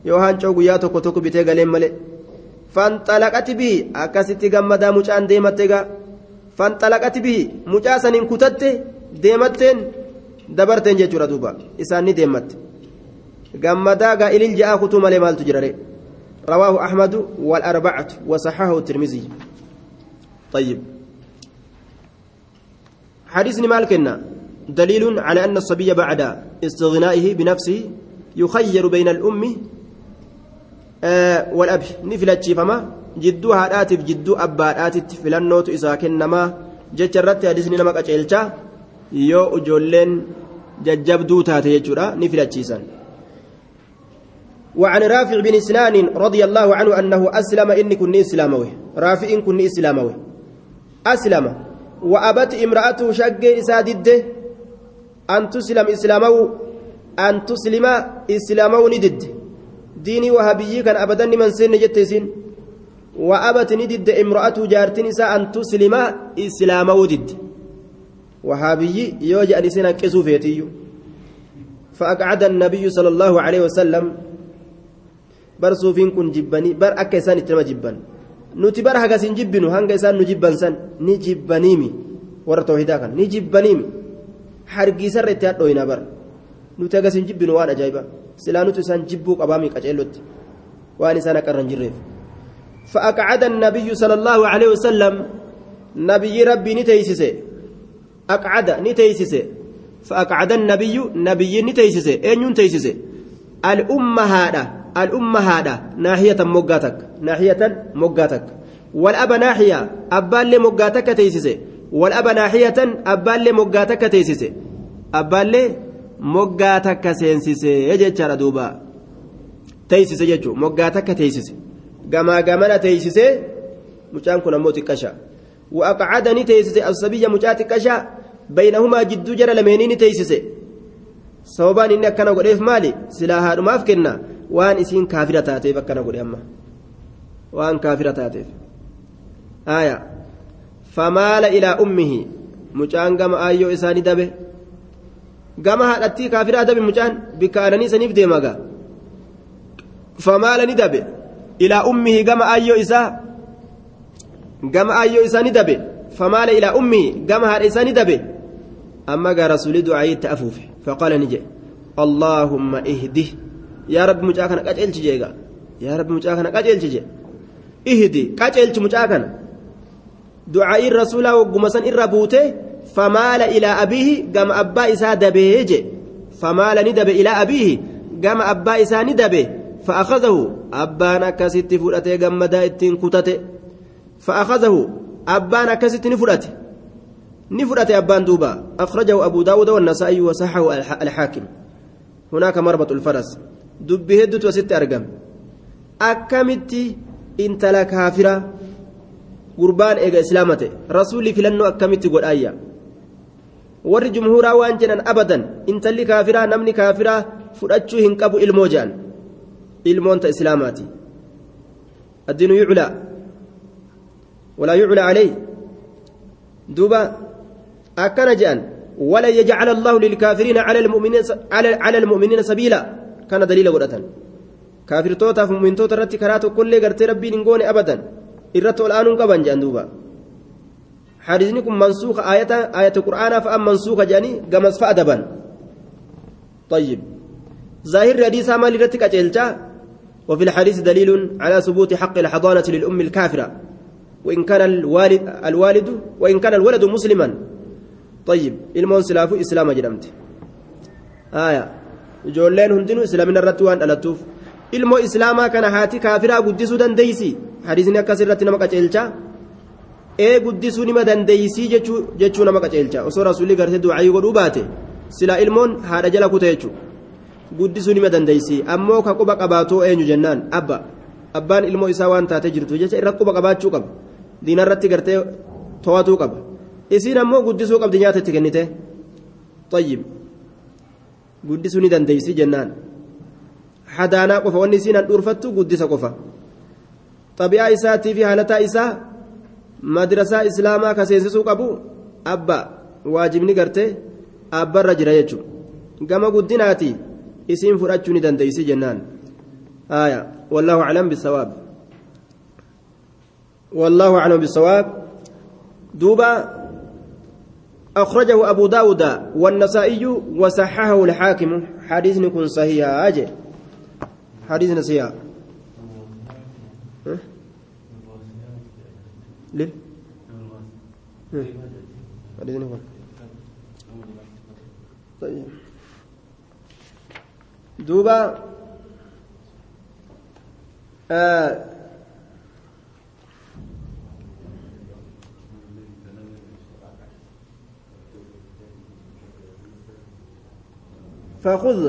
yoo hancoo guyyaa tokko tokko bitee galeen malee? Fanxalaqati bihi akkasitti gammadaa mucaan deematte gaa? Fanxalaqati bihi mucaa saniin kutatte deematteen dabarteen jechuudha duuba. Isaan ni deematte gammadaa gaa ilil ja'aa kutuu malee maaltu jirare رواه أحمد والأربعة وصححه الترمذي طيب حديث مالكنا دليل على أن الصبي بعد استغنائه بنفسه يخير بين الأم آه والأب نفلت فما جدو هاداتف جدو أباداتف فلنوت إذا كنما جتشرت حديثني نمك أجلتا يو أجولين ججبدو تاتي يجورا نفلت وعن رافع بن سنان رضي الله عنه أنه أسلم إن كن إسلاموي رافع إن كن إسلاموي أسلم. وأبت امرأته شق إسادده أن تسلم إسلامه أن تسلم إسلامه ندد. ديني وهبيي كان أبدا من سن جتسين. وأبت ندد امرأته جارتين أن تسلم إسلامه ضد وهابي يوجد أن كسو فيتيو فأقعد النبي صلى الله عليه وسلم isaan itti nama jibban nuti bar hagas hin jibbinu hanga isaan nu jibban san ni jibbaniimi warra tawhidaa kan ni jibbaniimi hargiisarra itti hadhooyina bar nuti hagas hin jibbinu waan ajaa'iba silaa nuti isaan jibbuu qabaami qaceellotti waan isaan akka irra hin jirreef فأقعد النبي صلى الله عليه وسلم نبي ربي aqcada ni teeysise faaqcada nabiyyu nabiyyiin ni teeysise eenyuun teeysise al'ummahaadha al'ummahaadha naaxiyatan moggaa takka naaxiyatan moggaa takka wal'aba naaxiya abbaallee moggaa takka teeysise wal'aba naaxiyatan abbaallee moggaa takka teeysise abbaallee moggaa takka seensise jechaadha duuba teeysise jechuun moggaa takka teeysise gamaa gamana teeysise mucaan kun ammoo xiqqasha. وأقعدني تيسس الصبي مشات كشا بينهما جد جرى لمينين تيسس akkana godheef maali silaa haadhumaaf kenna waan isiin kaafira taateef akkana godhe amma waan kaafira taateef aya famaala ilaa ummihi mucaan gama aayyoo isaanii dabe gama haadhattii kaafiraa dabe mucaan bikka aananii saniif deemaga famaala ni dabe ilaa ummihi gama aayyoo isaa gama aayyoo isaa ni dabe famaala ilaa ummihi gama haadha isaa ni dabe. أما قال رسولي دعائي تأفوف فقال نجي اللهم اهده يا رب مجاكنا قجل تجيغا يا رب مجاكنا قجل تجي اهدي قجل مجاكنا دعائي الرسول وقمسا إربوته فمال إلى أبيه قام أبا إسا دبيج فمال ندب إلى أبيه قام أبا إسا ندب فأخذه أبانا كست فرأته قام مدائتين كتته فأخذه أبانا كست فرأته نفرت أبان دوبا. أخرجه أبو داود والنسائي وصححه الحاكم. هناك مربط الفرس. دبه هدت وست أرقم. أكمتي إنت لا كافرة. قربان إيجا إسلامته. رسولي في لنو أكمتي قول آية. warri jumhuuraa waan jedhan abadan intalli kaafiraa namni kaafiraa fudhachuu hin qabu ilmoo jedhan ilmoonta islaamaati walaa yuclaa caley duuba akkana jedhan ولا يجعل الله للكافرين على المؤمنين على على المؤمنين سبيلا. كان دليل ودتن كافر توتا فمؤمن توتا رتي كراتو كل غرتي ربي نغوني ابدا. الرت الآن قبن جندوبا حديثني كن منسوخ آية آية القرآن فأم منسوخ جاني قمص فأدبا. طيب. ظاهر حديث ما لرتك أجلتا وفي الحديث دليل على ثبوت حق الحضانة للأم الكافرة. وإن كان الوالد الوالد وإن كان الولد مسلما طيب المون سلافو إسلام جرمت آية ijoolleen hundinuu islaamina irratti waan dhalattuuf ilmoo islaamaa kana haati kaafiraa guddisuu dandeeysi hadiisni akkas irratti nama qaceelchaa ee guddisuu nima dandeeysii jechuu nama qaceelcha osoo rasuulli gartee du'aayii godhuu baate silaa ilmoon haadha jala kuta jechuu guddisuu nima dandeeysii ammoo ka quba qabaatoo eenyu jennaan abba abbaan ilmoo isaa waan taatee jirtu jecha irra quba qabaachuu qaba diinarratti gartee to'atuu qaba isiin ammoo guddisuu qabdi nyaata itti kennite طيب guddisuu ni dandeeysi jennaan hadaanaa qofa wanni isiin han dhuurfattu guddisa qofa xabi'aa isaatii fi haalataa isaa madrasaa islaamaa ka seensisuu qabu abba waajibni gartee abbarra jira jechuudha gama guddinaati isiin fudhachuu ni dandeeysi jennaan آية والله أعلم بالصواب والله أعلم بالصواب. دوبا أخرجه أبو داود والنسائي وصححه الحاكم. حديث نكون صحيح. أجل حديث نسيا ليه؟ حديث نكون. طيب. دوبا آه فخذ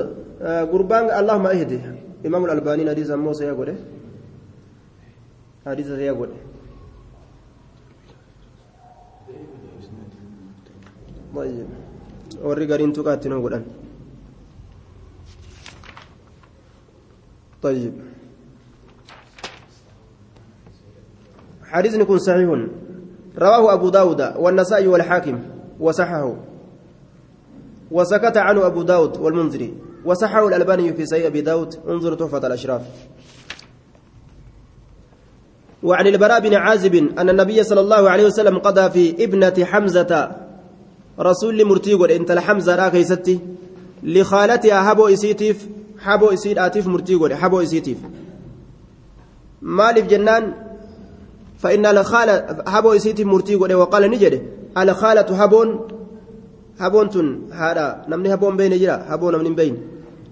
قربان اللهم اهدي إمام الألباني حديث موسى يقول حديث يقول طيب. وري قرين تقاتنا قران طيب. حديث يكون صحيح. رواه أبو داود والنسائي والحاكم وصححه. وسكت عنه أبو داود والمنذري. وصححه الألباني في سيء أبي داود. انظر تحفة الأشراف. وعن البراء بن عازب أن النبي صلى الله عليه وسلم قضى في ابنة حمزة رسول مرتيق. انت الحمزة لا كيستي لخالتها هبو إسيتيف. حبو إسيد آتيف مرتيق. حبو إسيتيف. مالف جنان. فإن الخالة هبو إسيتيف مرتيق. وقال نجد. الخالة هبون. Haboon tun haadha namni haboon beeyne jira haboo namni hin beeyne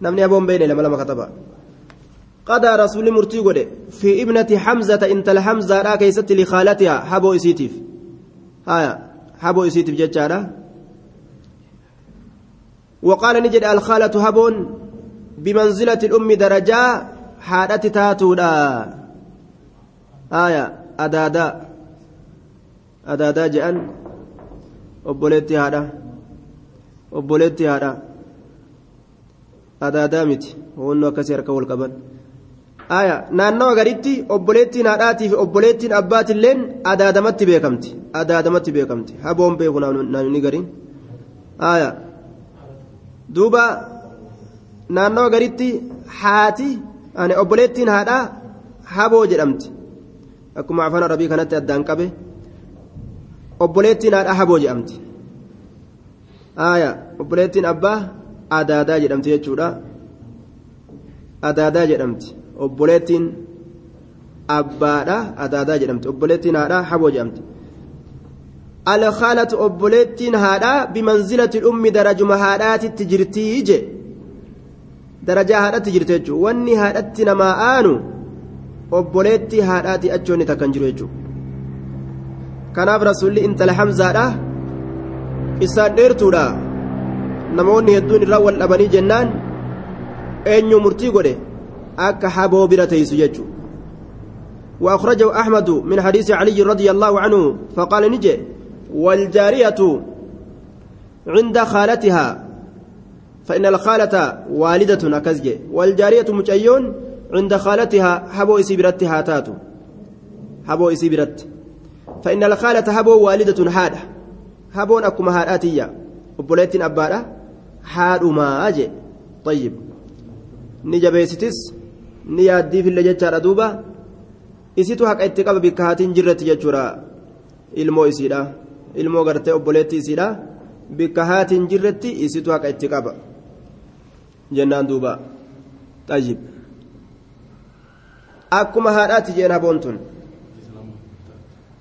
namni haboon beeyne lama lama kataba qadaa rasuulli murtii godhe fi ibnati hamzata intala hamzaadhaa keeysatti likhaalatihaa haboo isiitiif haya haboo isiitiif jechaadha وقال نجد الخالة هبون بمنزلة الأم درجة حادة تاتودا آية أدادا أدادا جأن obboleetti haadha obboleetti haadha. Adaadaa miti. Hoonnoo akkasii harka wal qaban. Naannawa gaditti obboleettiin haadhaatii fi obboleettiin abbaatilleen adaadamatti beekamti. Adaadamatti beekamti. Haboon beeku naannoni gariin duuba naannawa gaditti haati obboleettiin haadhaa haboo jedhamti. Akkuma afaan arabii kanatti addaan qabe obboleettiin haadha haboo jedhamti aya obboleettiin abbaa adaadaa jedhamti jechuudha adaadaa jedhamti obboleettiin abbaadha adaadaa jedhamti obboleettiin haadha haboo jedhamti alkhaalatu obboleettiin haadha bimanzilati ummi darajuma haadhaatitti jirtii je darajaa haadhatti jirti jechuudha wanni haadhatti namaa aanu obboleettii haadhaati achoonni takkan jiru jechuudha kanaaf rasuulli intala hamzaadha isaan dheertuudha. Namoonni hedduun irraa wal dhabanii jennaan eenyu murtii godhe? Akka haboo bira teessu jechuudha وأخرجه أحمد من حديث علي رضي الله عنه فقال نجي والجارية عند خالتها فإن الخالة والدة أكزجي والجارية مجيون عند خالتها حبو إسيبرتها تاتو حبو إسيبرت فإن الخالة حبو والدة هادة haboon akkuma haadhaa haadhaatiyya obboleettiin abbaadha. Haadhumaa jee. Tayyib. Ni jabeessitis. Ni yaaddiifillee jechaadha duuba. Isitu haqa itti qaba bikka haatiin jirratti jechuudha. Ilmoo isiidha. Ilmoo gartee obboleettii isiidha. Bikka haatiin jirratti isitu haqa itti qaba. Jennaan duuba. Tayyib. Akkuma haadhaa jeen haboon tun.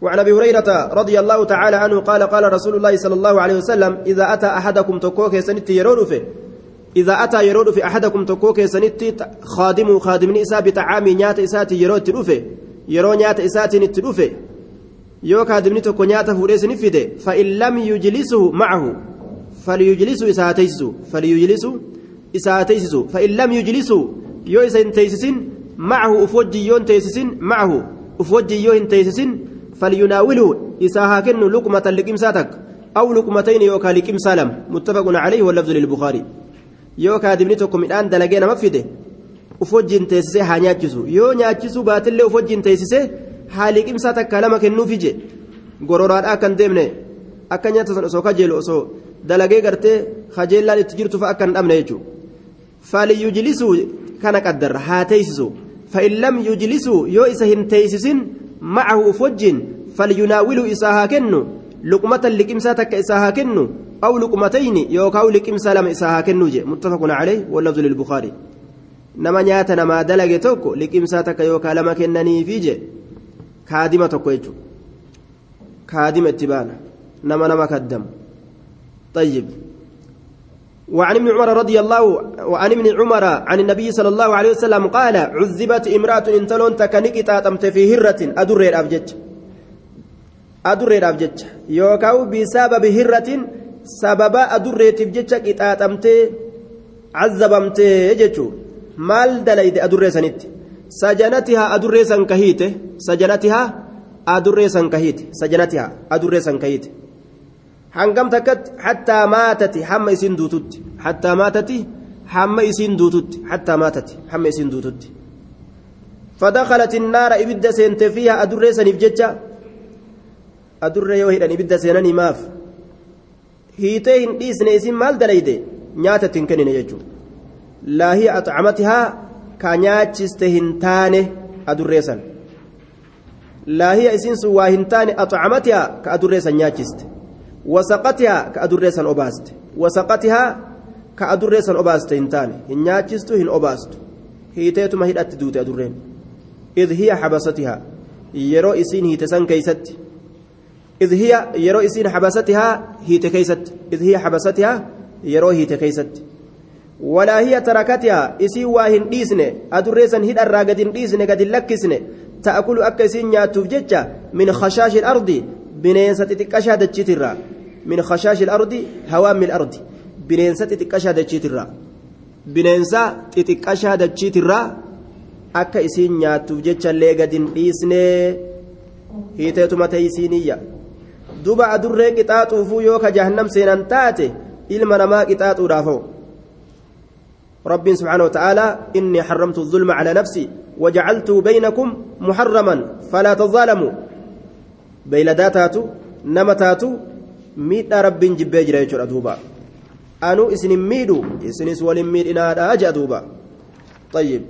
وعن ابي هريره رضي الله تعالى عنه قال قال رسول الله صلى الله عليه وسلم اذا اتى احدكم تكوك سنت يرود إذا أتى يرود في أحدكم تكوك سنت خادم خادم نساء بطعام نيات إساتي يرود تلوفه يرو نيات macahu falyujlisu isa haa teeysisu falyujlisu isa haa teeysisu fa'in lam yujlisu yoo isa hin teeysisin macahu uf wajjin yoo hin teeysisin macahu uf wajjin yoo hin teeysisin falyunaawilu isa haa kennu luqmatan liqimsaa takka aw luqmatayni yookaan liqimsaa lama muttafaqun calayhi wallafzu lilbukaarii yoo kaadimni tokko midhaan dalagee nama fide uf wajjin teessisee haa nyaachisu yoo nyaachisuu baatillee uf wajjin teessisee haali qimsaa takka lama kennuufi je gororaadhaa akkan deemne akka nyaata san osoo kajeelu osoo dalagee gartee kajeellaan itti jirtu fa akka hin dhabne jechuudha faaliyyujlisuu kana qaddarra haa teeysisu fa'in lam yujlisuu yoo isa hin teeysisin macahu uf wajjin falyunaawilu isaa haa kennu luqmatan liqimsaa takka isaa haa kennu aw luqmatayni yookaan liqimsaa lama isaa haa kennu je muttafaqun calee wallafzu lilbukaarii nama nyaata namaa dalage tokko liqimsaa takka yookaan lama kennaniifi je kaadima tokko jechuudha kaadima itti baana nama nama kaddamu طيب وعن ابن عمر رضي الله وعن ابن عمر عن النبي صلى الله عليه وسلم قال عذبت امرأة انتلون تكنك تاتمت في هرة أدر الأبجج adurreedhaaf jecha. Yookaan bisababi hirratiin sababa adurreetiif jecha qixaaxamtee cazabamtee jechuun maal dalayde adurreessanitti sajanatihaa adurreessan kahiite. Sajanatihaa adurreessan kahiite. Sajanatihaa adurreessan kahiite. Hangam takkatti? Hattaa maatati hamma isiin duututti. Hattaa maatati hamma isiin duututti. Hattaa maatati hamma isiin duututti. Fadakalat innaara ibidda seente fiihaa adurreessaniif jecha. adurre yoo hidhan ibidda seenanii maaf? Hiitee hin dhiisne isin maal dalayde nyaata ittiin kennine jechuudha laahii acamatihaa ka nyaachiste hin taane adurreessan laahiya isiin sun waa hin taane acamatihaa ka adurreessan nyaachiste. Wasaqatihaa ka adurreessan obaaste. Wasaqatihaa ka adurreessan obaaste hin taane. Hin nyaachistu hin obaastu. Hiiteetuma hidhatti duute adurreen. Idh hiya yeroo isiin hiite san keeysatti. Hiya yeroo isiin xabasatihaa hiite keeysatti id hiya xabasatihaa yeroo hiite keeysatti walaa hiya tarakatihaa isiin waa hin dhiisne adurreessan hidharraa gad hin dhiisne gad hin lakkisne ta'akulu akka isiin nyaattuuf jecha min khashaashi ilardi bineensa xixiqqashaa dachiitirraa min khashaashi ilardi hawaammi ilardi bineensa xixiqqashaa dachiitirraa akka isiin nyaattuuf jechallee gad hin dhiisnee hiiteetuma teeysiiniyya duba adurree qixaaxuufuu yoo ka jahannam seenan taate ilma namaa qixaaxuudhaafoo رب سبحانه وتعالى إني حرمت الظلم على نفسي وجعلته بينكم محرما فلا تظالموا nama taatu miidhaa rabbiin jibbee jira jechuudha duuba anu isinin miidhu isinis walin miidhinaadhaa jedha duuba طيب